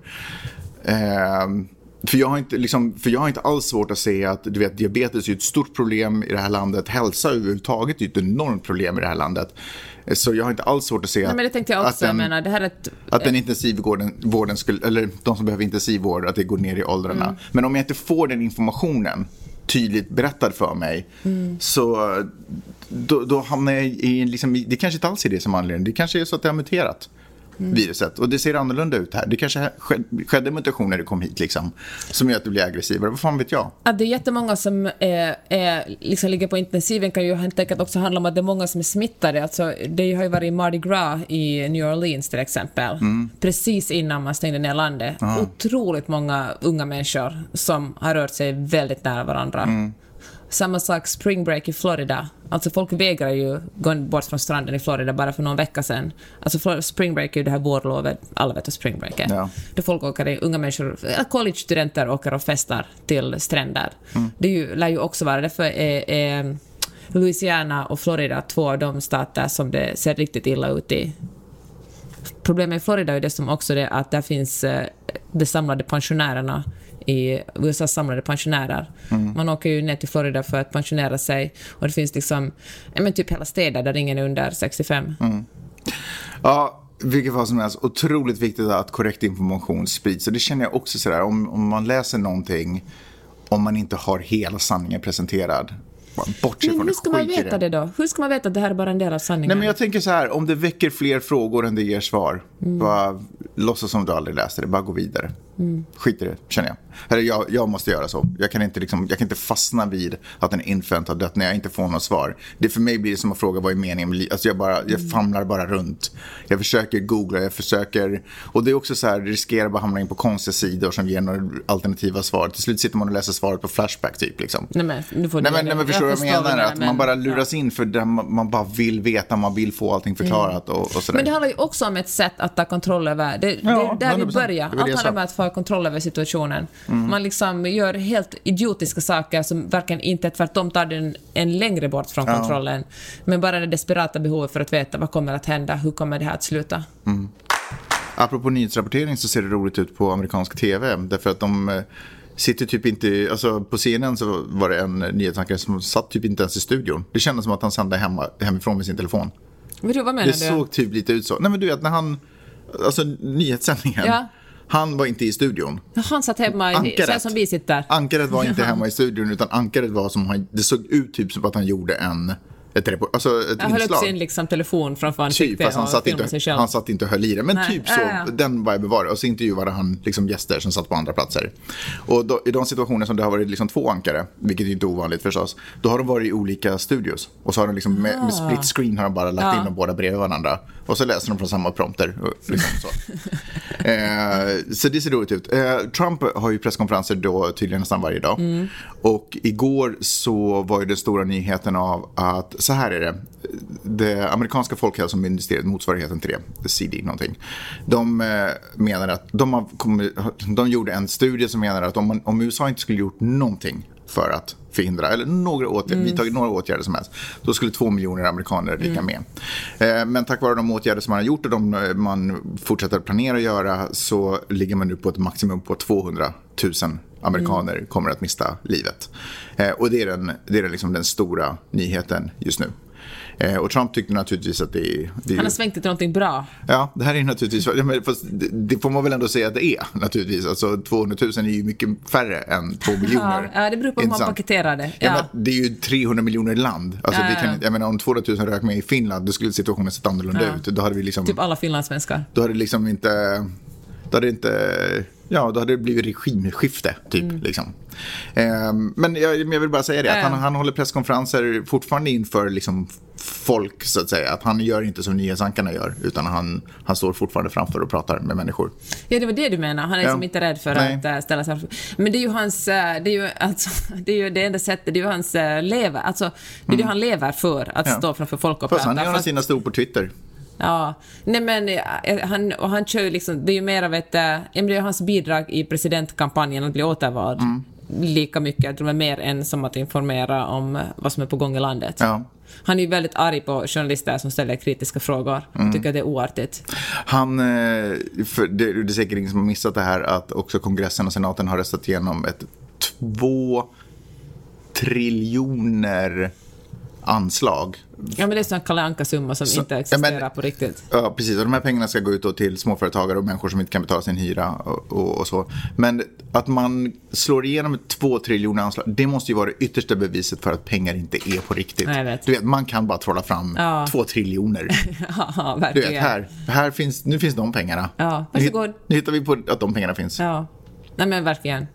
Ehm, för jag, har inte, liksom, för jag har inte alls svårt att se att du vet, diabetes är ett stort problem i det här landet. Hälsa överhuvudtaget är ett enormt problem i det här landet. Så jag har inte alls svårt att se Nej, att, men det tänkte jag att också. Jag den- menar, det här är ett... att den intensivvården, vården skulle, eller de som behöver intensivvård, att det går ner i åldrarna. Mm. Men om jag inte får den informationen tydligt berättad för mig Mm. så då, då hamnar jag i, liksom, det kanske inte alls är det som anledningen. Det kanske är så att det har muterat. Mm. Viruset. Och det ser annorlunda ut här. Det kanske skedde, mutationer när det kom hit liksom. Som gör att det blir aggressivare. Vad fan vet jag? Att det är jättemånga som är, är, liksom ligger på intensiven kan ju helt enkelt också handla om att det är många som är smittade. Alltså, det har ju varit Mardi Gras i New Orleans till exempel, precis innan man stängde ner landet. Otroligt många unga människor som har rört sig väldigt nära varandra. Samma sak spring break i Florida. Alltså folk vägrar ju gå bort från stranden i Florida bara för någon vecka sedan. Alltså spring break är ju det här vårlovet, alla vet vad spring break är. Ja. Då folk åker, unga människor, college-studenter åker och festar till stränder. Det är ju, lär ju också vara, därför är, är Louisiana och Florida två av de stater som det ser riktigt illa ut i. Problemet i Florida är det som också det att där finns eh, de samlade pensionärerna i USAs samlade pensionärer. Mm. Man åker ju ner till Florida för att pensionera sig och det finns liksom, men typ hela städer där ingen är under 65. Mm. Ja, vilket fall som helst, otroligt viktigt att korrekt information sprids. Och det känner jag också sådär, om, om man läser någonting, om man inte har hela sanningen presenterad. Bortse Men hur ska man veta det då? Hur ska man veta att det här är bara en del av sanningen? Nej men jag tänker så här, om det väcker fler frågor än det ger svar, Mm. bara låtsas som du aldrig läste det, bara gå vidare. Mm. Skit i det, känner jag. Eller jag, jag måste göra så. Jag kan, inte liksom, jag kan inte fastna vid att en infant har dött när jag inte får något svar. Det för mig blir det som att fråga vad är meningen med livet. Alltså jag, bara, jag Mm. famlar bara runt. Jag försöker googla, jag försöker... Och det är också så här, riskerar bara hamna in på konstiga sidor som ger några alternativa svar. Till slut sitter man och läser svaret på Flashback typ. Liksom. Nej men, nu får Nej du men, nej, men förstår du vad jag menar? Att man bara luras ja. in för det man, man bara vill veta, man vill få allting förklarat och, och sådär. Men det handlar ju också om ett sätt att ta kontroll över... Det, Ja, det är där vi 100%. börjar. Det var det Allt handlar om att få kontroll över situationen. Mm. Man liksom gör helt idiotiska saker som verkligen inte tvärtom tar den en längre bort från Ja. kontrollen. Men bara det desperata behovet för att veta vad kommer att hända, hur kommer det här att sluta? Apropå nyhetsrapportering så ser det roligt ut på amerikansk tv. Därför att de eh, sitter typ inte, alltså på CNN så var det en nyhetsankare som satt typ inte ens i studion. Det kändes som att han sände hemma, hemifrån med sin telefon. Vad menar Det du? såg typ lite ut så. Nej men du vet när han, alltså nyhetssändningen. Ja. Han var inte i studion. Han satt hemma, i, Ankaret. så som vi sitter. Ankaret var inte hemma i studion utan ankaret var som han, det såg ut typ som att han gjorde en, ett, repo, alltså ett Han höll upp inslag. sin liksom, telefon framför Typ, ansiktet fast han satt, inte, sig själv. han satt inte och höll i det. Men Nej, typ så, ja, ja. den vibe var det. Och så intervjuade han liksom gäster som satt på andra platser. Och då, i de situationer som det har varit liksom två ankare, vilket är inte ovanligt förstås, då har de varit i olika studios. Och så har de liksom med, med split screen har de bara lagt Ah. Ja. in dem båda bredvid varandra. Och så läser de från samma prompter. Liksom så. eh, så det ser roligt ut. Eh, Trump har ju presskonferenser då tydligen nästan varje dag. Mm. Och igår så var ju den stora nyheten av att, så här är det. Det amerikanska folkhälsomyndigheten, motsvarigheten till det, CD någonting. De eh, menar att, de, har kommit, de gjorde en studie som menar att om, man, om USA inte skulle gjort någonting för att förhindra, eller några åtgärder, vidtagit några åtgärder som helst, då skulle två miljoner amerikaner lika med. Eh, men tack vare de åtgärder som man har gjort och de eh, man fortsätter att planera att göra så ligger man nu på ett maximum på 200 000 amerikaner kommer att mista livet. Eh, och det är den, det är liksom den stora nyheten just nu. Eh, och Trump tyckte naturligtvis att det, det Han har svängt till någonting bra. Ja, det här är naturligtvis, det, det får man väl ändå säga att det är naturligtvis. Alltså 200 000 är ju mycket färre än 2 miljoner. Ja, det beror på hur man paketerar det. Ja. Ja. det är ju 300 miljoner land. Alltså, Ja, kan, jag menar, om 200 000 rök med i Finland, då skulle situationen sett annorlunda Ja. ut. Då hade vi liksom, Typ alla finlandssvenskar. då hade det liksom inte, då hade det inte, ja, då hade det blivit regimskifte typ. Mm. Liksom. Ehm, men jag, jag vill bara säga det, att han, han håller presskonferenser fortfarande inför liksom folk så att säga. Att han gör inte som nyhetsankarna gör, utan han, han står fortfarande framför och pratar med människor. Ja, det var det du menar. Han är Ja. liksom inte rädd för Nej. att äh, ställa sig Men det är ju hans... äh, det är ju alltså, det är ju det enda sättet, det är ju hans äh, lever. Alltså, det är det han lever för, att Mm. Ja. stå framför folk och Fast prata. han gör Fast- sina stor på Twitter. Ja, nej men eh, han, och han kör ju liksom, det är ju mer av ett, eh, ja, men det är hans bidrag i presidentkampanjen att bli återvald. Mm. Lika mycket, jag tror det är mer än som att informera om eh, vad som är på gång i landet. Ja. Han är ju väldigt arg på journalister som ställer kritiska frågor. Mm. Jag tycker att det är oartigt. Han, eh, för det, det är säkert ingen som har missat det här att också kongressen och senaten har röstat igenom ett två triljoner anslag. Ja men det är sån Kalle Anka-summa som Så- inte ja, existerar men- på riktigt. Ja, precis. Och de här pengarna ska gå ut till småföretagare och människor som inte kan betala sin hyra och, och, och så. Men att man slår igenom två triljoner anslag, det måste ju vara det yttersta beviset för att pengar inte är på riktigt. Nej, vet. Du vet, man kan bara trolla fram Ja. två triljoner. ja, Du verkligen. vet, här, här finns, nu finns de pengarna. Ja, nu, varsågod. hit- nu hittar vi på att de pengarna finns. Ja. Nej men verkligen.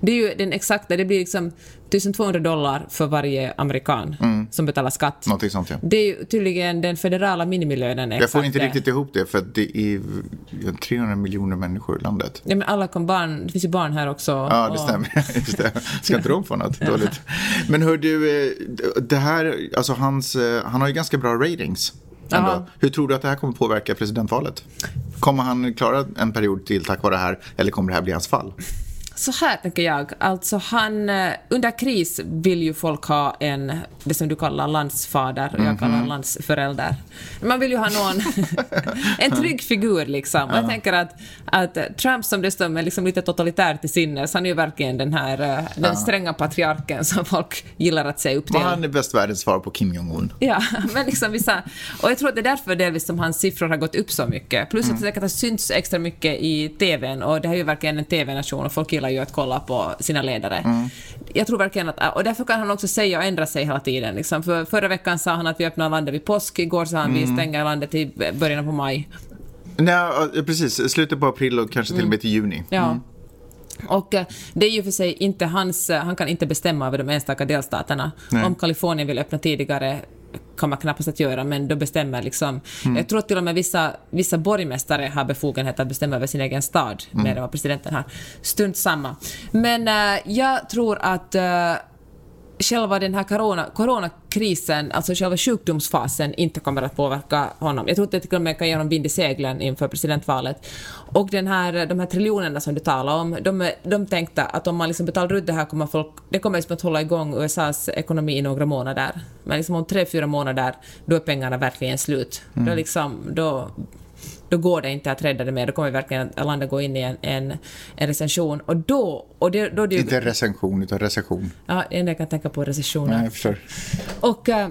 Det är ju den exakta, det blir liksom 1200 dollar för varje amerikan som betalar skatt. Någonting sånt ja. Det är ju tydligen den federala minimilönen. Jag får inte det. riktigt ihop det för det är 300 miljoner människor i landet. Ja, men alla kom barn, det finns ju barn här också. Ja, det stämmer. Just det. Ska inte de få något dåligt? Men hör du, eh, det här, alltså hans, eh, han har ju ganska bra ratings. Hur tror du att det här kommer påverka presidentvalet? Kommer han klara en period till tack vare det här eller kommer det här bli hans fall? Så här tänker jag, alltså han, eh, under kris vill ju folk ha en, det som du kallar landsfader och jag kallar landsförälder. Man vill ju ha någon, en trygg figur liksom. Och jag tänker att, att Trump som dessutom är liksom lite totalitär till sinnes, han är ju verkligen den här, eh, den stränga patriarken som folk gillar att se upp till. Men han är bäst världens svar på Kim Jong-Un. Ja, men liksom vissa... Och jag tror att det är därför delvis som hans siffror har gått upp så mycket. Plus att det säkert har synts extra mycket i TVn och det här är ju verkligen en TV-nation och folk gillar ju att kolla på sina ledare. Jag tror verkligen att... Och därför kan han också säga och ändra sig hela tiden. Liksom. För förra veckan sa han att vi öppnar landet vid påsk, igår sa han att vi stänger landet i början på maj. Nej, precis. Slutet på april och kanske till och med till juni. Ja. Och eh, det är ju för sig inte hans, eh, han kan inte bestämma över de enstaka delstaterna. Nej. Om Kalifornien vill öppna tidigare kan man knappast att göra, men då bestämmer liksom... Jag tror att till och med vissa, vissa borgmästare har befogenhet att bestämma över sin egen stad, mer än vad presidenten har. Strunt samma. Men eh, jag tror att eh, själva den här corona, coronakrisen, alltså själva sjukdomsfasen, inte kommer att påverka honom. Jag tror att det till och med kan ge honom vind i seglen inför presidentvalet. Och den här, de här triljonerna som du talar om, de, de tänkte att om man liksom betalar ut det här kommer folk, det kommer liksom att hålla igång USAs ekonomi i några månader. Men liksom om tre, fyra månader, då är pengarna verkligen slut. Då, liksom, då, då går det inte att rädda det mer. Då kommer verkligen landet gå in i en, en, en recession. Och då... Och det, då det Inte recension, utan recession. Ja, det enda jag kan tänka på är recessionen. Nej, jag förstår. Och, eh,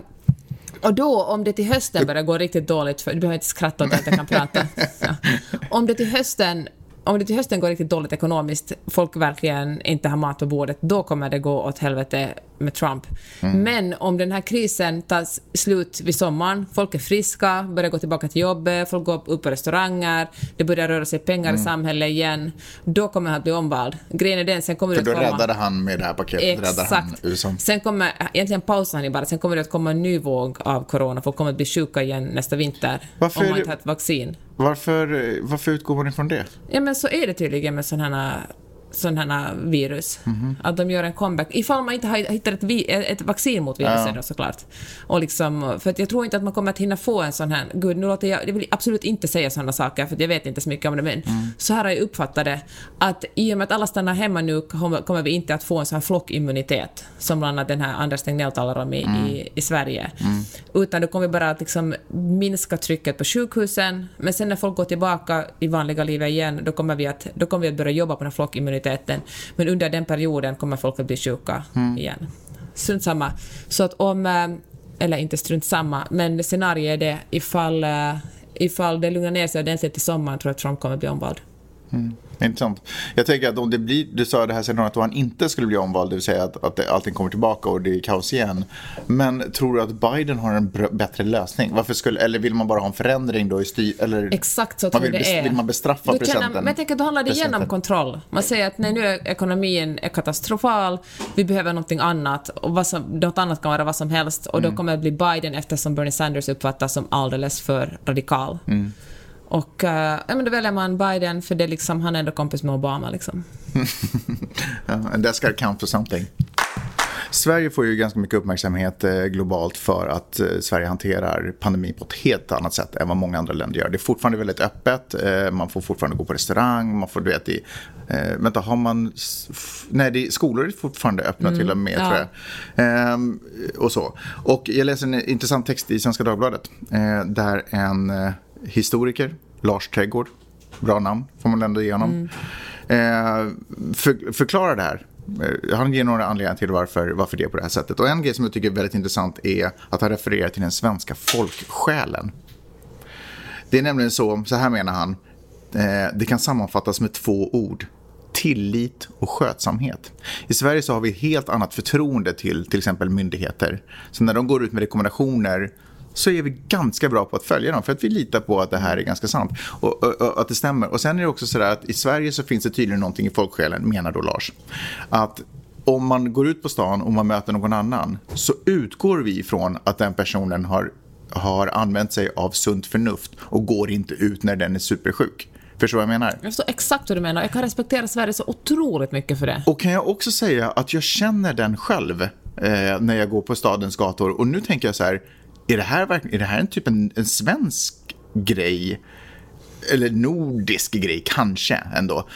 och då, om det till hösten börjar gå riktigt dåligt, för du behöver inte skratta åt att jag kan prata. Ja. Om det till hösten om det till hösten går riktigt dåligt ekonomiskt, folk verkligen inte har mat på bordet, då kommer det gå åt helvete med Trump. Men om den här krisen tar slut vid sommaren, folk är friska, börjar gå tillbaka till jobbet, folk går upp på restauranger, det börjar röra sig pengar i samhället igen, då kommer han att bli omvald. Grejen är den, sen kommer För det då att komma... räddade han med det här paketet, räddade han USA. Sen kommer, egentligen pausar han ju bara, sen kommer det att komma en ny våg av corona, folk kommer att bli sjuka igen nästa vinter Varför om man inte har ett vaccin. Varför, varför utgår man ifrån det? Ja men så är det tydligen med sådana här sådana virus. Mhm. Att de gör en comeback. Ifall man inte har hittat ett, vi, ett vaccin mot viruset Ja. då såklart. Och liksom, för jag tror inte att man kommer att hinna få en sån här... Gud, nu låter jag... Jag vill absolut inte säga sådana saker för jag vet inte så mycket om det men Mm. så här har jag uppfattat det. Att i och med att alla stannar hemma nu kommer kommer vi inte att få en sån här flockimmunitet som bland annat den här Anders Tegnell talar om i, Mm. i, i Sverige. Utan då kommer vi bara att liksom minska trycket på sjukhusen men sen när folk går tillbaka i vanliga livet igen då kommer vi att, då kommer vi att börja jobba på den här flockimmuniteten. Men under den perioden kommer folk att bli sjuka igen. Strunt samma. Så att om, eh, eller inte strunt samma, men scenario är det ifall, eh, ifall det lugnar ner sig ordentligt i sommaren tror jag att Trump kommer att bli omvald. Intressant. Jag tänker att om det blir, du sa det här scenariot då han inte skulle bli omvald, det vill säga att, att allting kommer tillbaka och det är kaos igen. Men tror du att Biden har en bättre lösning? Varför skulle, eller vill man bara ha en förändring då i styr, eller Exakt så man tror vill, jag det är. vill man bestraffa Då presidenten? Känner, men jag tänker, då handlar det igen om kontroll. Man säger att nej, nu är ekonomin är katastrofal, vi behöver någonting annat, och vad som, något annat kan vara vad som helst, och Mm. då kommer det bli Biden eftersom Bernie Sanders uppfattas som alldeles för radikal. Mm. Och ja, men då väljer man Biden för det liksom, han är ändå kompis med Obama. Liksom. And that's gotta count for something. Sverige får ju ganska mycket uppmärksamhet eh, globalt för att eh, Sverige hanterar pandemin på ett helt annat sätt än vad många andra länder gör. Det är fortfarande väldigt öppet, man får fortfarande gå på restaurang, man får, du vet, i, vänta, har man, nej, det är, skolor är fortfarande öppna till och med, ja. tror jag. Ehm, och så. Och jag läser en intressant text i Svenska Dagbladet, där en historiker, Lars Trädgård, bra namn får man ändå ge honom, eh, för, förklarar det här. Eh, Han ger några anledningar till varför, varför det är på det här sättet. Och en grej som jag tycker är väldigt intressant är att han refererar till den svenska folksjälen. Det är nämligen så, så här menar han, eh, det kan sammanfattas med två ord. Tillit och skötsamhet. I Sverige så har vi helt annat förtroende till till exempel myndigheter. Så när de går ut med rekommendationer så är vi ganska bra på att följa dem för att vi litar på att det här är ganska sant och, och, och att det stämmer. Och sen är det också så att i Sverige så finns det tydligen någonting i folksjälen, menar då Lars, att om man går ut på stan och man möter någon annan så utgår vi ifrån att den personen har, har använt sig av sunt förnuft och går inte ut när den är supersjuk. Förstår vad jag menar? Jag förstår exakt vad du menar. Jag kan respektera Sverige så otroligt mycket för det. Och kan jag också säga att jag känner den själv eh, när jag går på stadens gator. Och nu tänker jag så här, är det här, verkligen, är det här en typ en, en svensk grej? eller nordisk grej kanske ändå.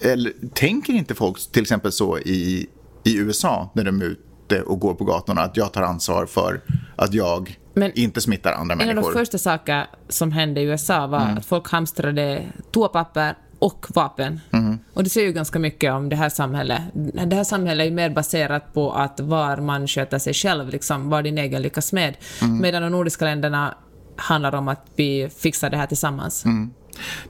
Eller, tänker inte folk till exempel så i, i USA när de är ute och går på gatorna att jag tar ansvar för att jag Men inte smittar andra människor? En av de första saker som hände i USA var mm. att folk hamstrade toapapper och vapen. Mm. Och det säger ju ganska mycket om det här samhället. Det här samhället är ju mer baserat på att var man sköter sig själv, liksom, vad din egen lyckas med. Mm. Medan de nordiska länderna handlar om att vi fixar det här tillsammans. Mm.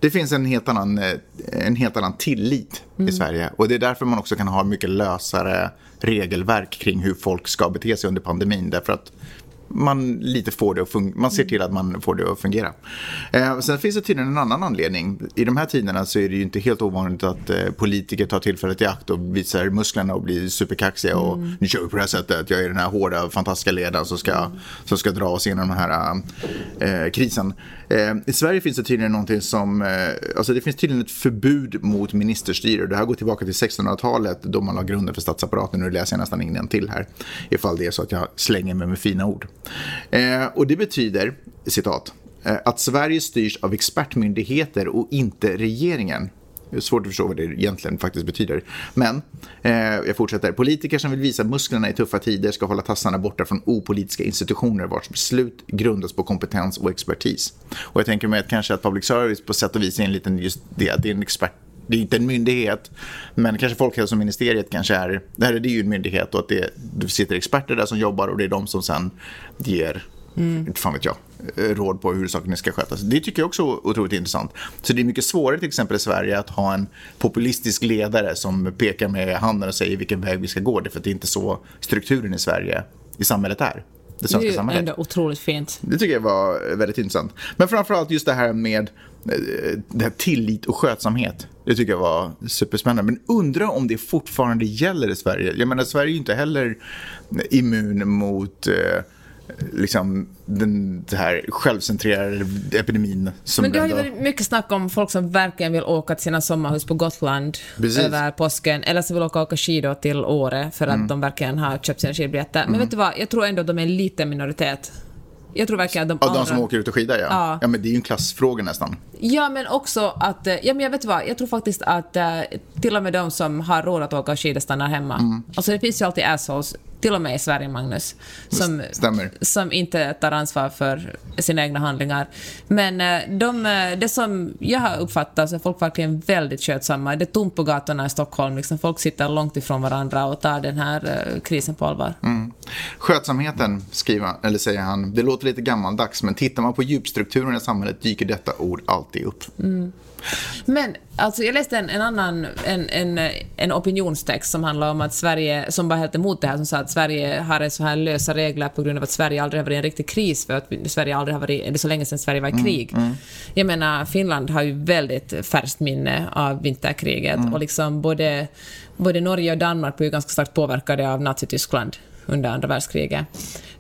Det finns en helt annan, eh, en helt annan tillit mm. i Sverige. Och det är därför man också kan ha mycket lösare regelverk kring hur folk ska bete sig under pandemin. Därför att man lite får det att man ser till att man får det att fungera. Eh, sen finns det tydligen en annan anledning. I de här tiderna så är det ju inte helt ovanligt att eh, politiker tar tillfället i akt och visar musklerna och blir superkaxiga och mm. nu kör vi på det här sättet. Jag är den här hårda, fantastiska ledaren som ska, mm. som ska dra oss igenom den här eh, krisen. Eh, I Sverige finns det tydligen någonting som, eh, alltså det finns tydligen ett förbud mot ministerstyre. Det här går tillbaka till 1600-talet då man la grunden för statsapparaten. Nu läser jag nästan ingen till här ifall det är så att jag slänger mig med fina ord. Eh, och det betyder, citat, eh, att Sverige styrs av expertmyndigheter och inte regeringen. Det är svårt att förstå vad det egentligen faktiskt betyder. Men eh, jag fortsätter. Politiker som vill visa musklerna i tuffa tider ska hålla tassarna borta från opolitiska institutioner vars beslut grundas på kompetens och expertis. Och jag tänker mig att kanske att public service på sätt och vis är en liten just det, att det är en expert det är inte en myndighet, men kanske Folkhälsoministeriet kanske är, det här är ju en myndighet och att det, det sitter experter där som jobbar och det är de som sen ger Mm. Inte fan vet jag, råd på hur sakerna ska skötas. Det tycker jag också är otroligt intressant. Så det är mycket svårare till exempel i Sverige att ha en populistisk ledare som pekar med handen och säger vilken väg vi ska gå. För det är inte så strukturen i Sverige, i samhället är. Det svenska. Det är ändå otroligt fint. Det tycker jag var väldigt intressant. Men framförallt just det här med eh, det här tillit och skötsamhet. Det tycker jag var superspännande. Men undra om det fortfarande gäller i Sverige. Jag menar, Sverige är ju inte heller immun mot eh, liksom, den här självcentrerade epidemin. Som Men det har ju varit mycket snack om folk som verkligen vill åka till sina sommarhus på Gotland Precis. över påsken, eller så vill åka, åka skidor till Åre för att mm. de verkligen har köpt sina skidbiljetter. Men mm. vet du vad, jag tror ändå att de är en liten minoritet. Jag tror verkligen att de... Av de som åker ut och skidar, ja. ja. ja. men det är ju en klassfråga nästan. Ja, men också att... Eh, ja, men jag vet vad, jag tror faktiskt att uh, till och med de som har råd att åka skidor stannar hemma. Mm. Alltså det finns ju alltid assholes till och med i Sverige, Magnus, som, som inte tar ansvar för sina egna handlingar. Men eh, de, eh, det som jag har uppfattat så är folk verkligen väldigt skötsamma. Det är tomt på gatorna i Stockholm. Liksom folk sitter långt ifrån varandra och tar den här eh, krisen på allvar. Mm. Skötsamheten, skriver, eller säger han, det låter lite gammaldags, men tittar man på djupstrukturen i samhället dyker detta ord alltid upp. Mm. Men alltså, jag läste en, en annan en, en, en opinionstext som handlar om att Sverige, som var helt emot det här, som sa att Sverige har så här lösa regler på grund av att Sverige aldrig har varit i en riktig kris, för att Sverige aldrig har varit, det är så länge sedan Sverige var i mm, krig. Mm, mm. Jag menar, Finland har ju väldigt färskt minne av vinterkriget mm. och liksom både, både Norge och Danmark var ju ganska starkt påverkade av Nazityskland under andra världskriget.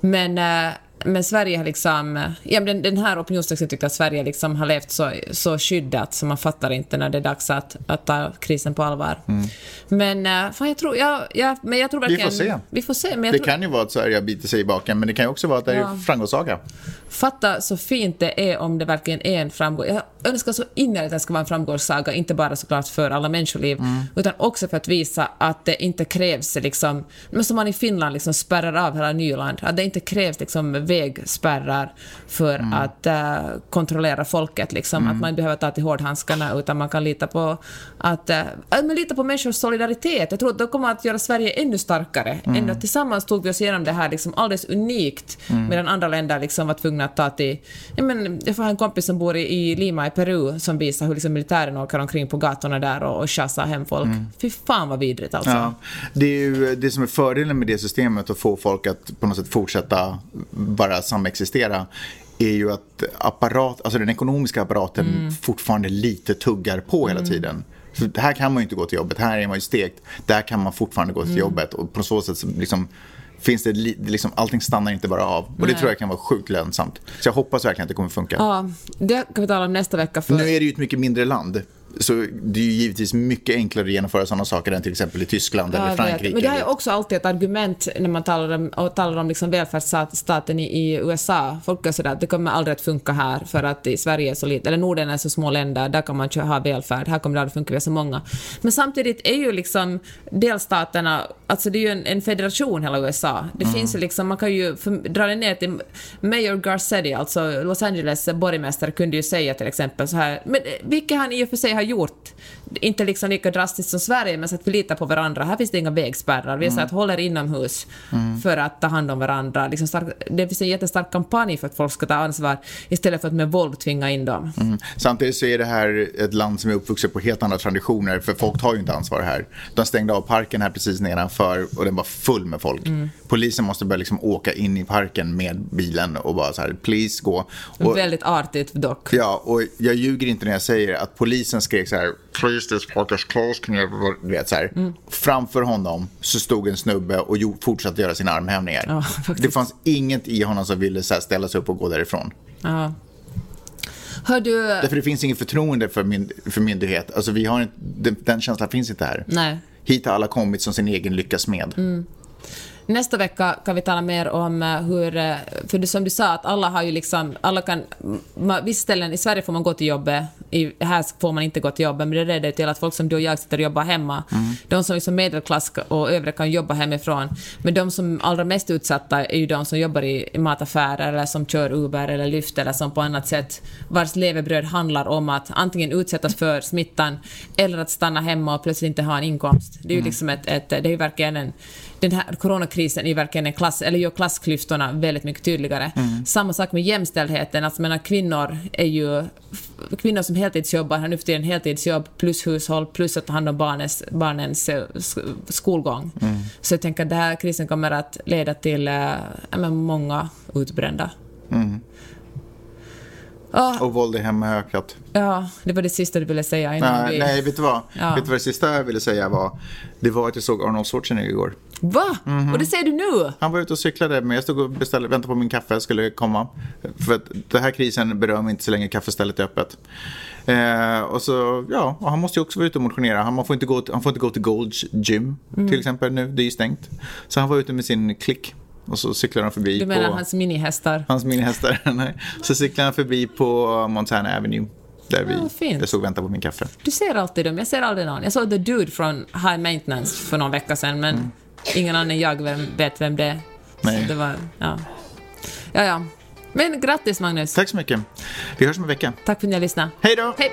Men äh, men Sverige har liksom... Ja, den, den här opinionstexten tyckte att Sverige liksom har levt så, så skyddat så man fattar inte när det är dags att, att ta krisen på allvar. Mm. Men, eh, fan, jag tror, ja, ja, men jag tror verkligen... Vi får se. Vi får se det tror... kan ju vara att Sverige biter sig i baken, men det kan ju också vara att det är ja. framgångssaga. Fatta så fint det är om det verkligen är en framgång. Jag önskar så innerligt att det ska vara en framgångssaga, inte bara såklart för alla människoliv, mm. utan också för att visa att det inte krävs, liksom, men som man i Finland liksom spärrar av hela Nyland, att det inte krävs liksom vägspärrar för mm. att uh, kontrollera folket, liksom, mm. att man inte behöver ta till hårdhandskarna, utan man kan lita på att, uh, men lita på människors solidaritet. Jag tror att det kommer att göra Sverige ännu starkare. Mm. Ändå tillsammans tog vi oss igenom det här liksom alldeles unikt, mm. medan andra länder liksom var tvungna att ta till... Jag, men, jag får ha en kompis som bor i, Lima i Peru som visar hur liksom militären åker omkring på gatorna där och, och tjasar hem folk. Mm. Fy fan vad vidrigt alltså. Ja, det är ju det som är fördelen med det systemet, att få folk att på något sätt fortsätta bara samexistera är ju att apparat, alltså den ekonomiska apparaten mm. fortfarande lite tuggar på hela mm. tiden. För här kan man ju inte gå till jobbet, här är man ju stekt. Där kan man fortfarande gå till mm. jobbet och på så sätt liksom finns det, liksom, allting stannar inte bara av. Och Nej. det tror jag kan vara sjukt lönsamt. Så jag hoppas verkligen att det kommer funka. Ja, det kan vi tala om nästa vecka. För... Nu är det ju ett mycket mindre land. Så det är ju givetvis mycket enklare att genomföra sådana saker än till exempel i Tyskland Ja, eller. Frankrike. Men det här är också alltid ett argument när man talar om, och talar om liksom välfärdsstaten i, i USA. Folk är sådär att det kommer aldrig att funka här för att i Sverige är så lite, eller Norden är så små länder, där kan man ha välfärd, här kommer det aldrig funka, vi är så många. Men samtidigt är ju liksom delstaterna, alltså det är ju en, en federation hela USA. Det Mm. finns ju liksom, man kan ju för, dra det ner till Mayor Garcetti, alltså Los Angeles borgmästare, kunde ju säga till exempel så här, men eh, vilket han i och för sig har gjort, inte liksom lika drastiskt som Sverige, men så att vi litar på varandra. Här finns det inga vägspärrar, vi är så att håller inomhus för att ta hand om varandra. Liksom stark, det finns en jättestark kampanj för att folk ska ta ansvar istället för att med våld tvinga in dem. Mm. Samtidigt så är det här ett land som är uppvuxet på helt andra traditioner för folk tar ju inte ansvar här. De stängde av parken här precis nedanför och den var full med folk. Mm. Polisen måste börja liksom åka in i parken med bilen och bara så här, please gå. Och, Väldigt artigt dock. ja, och jag ljuger inte när jag säger att polisen skrek så här, please this park is closed, can you... Du vet så. Mm. Framför honom så stod en snubbe och fortsatte göra sina armhävningar. Ja, det fanns inget i honom som ville så här, ställa sig upp och gå därifrån. Ja. Hör du... Därför det finns inget förtroende för, mynd, för myndighet. Alltså vi har inte, den, den känslan finns inte här. Nej. Hit har alla kommit som sin egen lyckas med. Mm. Nästa vecka kan vi tala mer om eh, hur, eh, för det som du sa, att alla har ju liksom, alla kan, vissa ställen, i Sverige får man gå till jobbet, i, här får man inte gå till jobbet, men det leder till att folk som du och jag sitter och jobbar hemma, de som är som medelklass och övriga kan jobba hemifrån, men de som allra mest utsatta är ju de som jobbar i mataffärer eller som kör Uber eller Lyft eller som på annat sätt, vars levebröd handlar om att antingen utsättas för smittan eller att stanna hemma och plötsligt inte ha en inkomst. Det är ju liksom ett, ett det är ju verkligen en den här coronakrisen är verkligen en klass, eller gör klassklyftorna väldigt mycket tydligare. Samma sak med jämställdheten, alltså menar, kvinnor är ju kvinnor som heltidsjobbar har nu för tiden heltidsjobb plus hushåll plus att ta hand om barnens, barnens eh, sk- skolgång. Så jag tänker att den här krisen kommer att leda till men många utbrända. Ja, Och våld i hem har ökat. ja, det var det sista du ville säga innan Nej, vi... nej, vet du vad? Ja. Vet du vad det sista jag ville säga var? Det var att jag såg Arnold Schwarzenegger igår. Va? Och det säger du nu? Han var ute och cyklade, men jag stod och beställde, väntade på min kaffe skulle komma. För att den här krisen berör mig inte så länge kaffestället är öppet. Eh, och så, ja, och han måste ju också vara ute och motionera. Han får inte gå, han får inte gå till Gold's Gym Mm. till exempel nu, det är ju stängt. Så han var ute med sin klick och så cyklade han förbi Du menar på hans minihästar? hans minihästar. Nej. så cyklade han förbi på Montana Avenue. Där vi, Ja, fint. jag såg och väntade på min kaffe. Du ser alltid dem, jag ser aldrig någon. Jag såg The Dude från High Maintenance för någon vecka sedan, men ingen annan än jag vem, vet vem det är. Nej. Så Det var, ja. ja, ja. Men grattis Magnus. Tack så mycket. Vi hörs om en vecka. Tack för att ni har lyssnat. Hej då! Hej!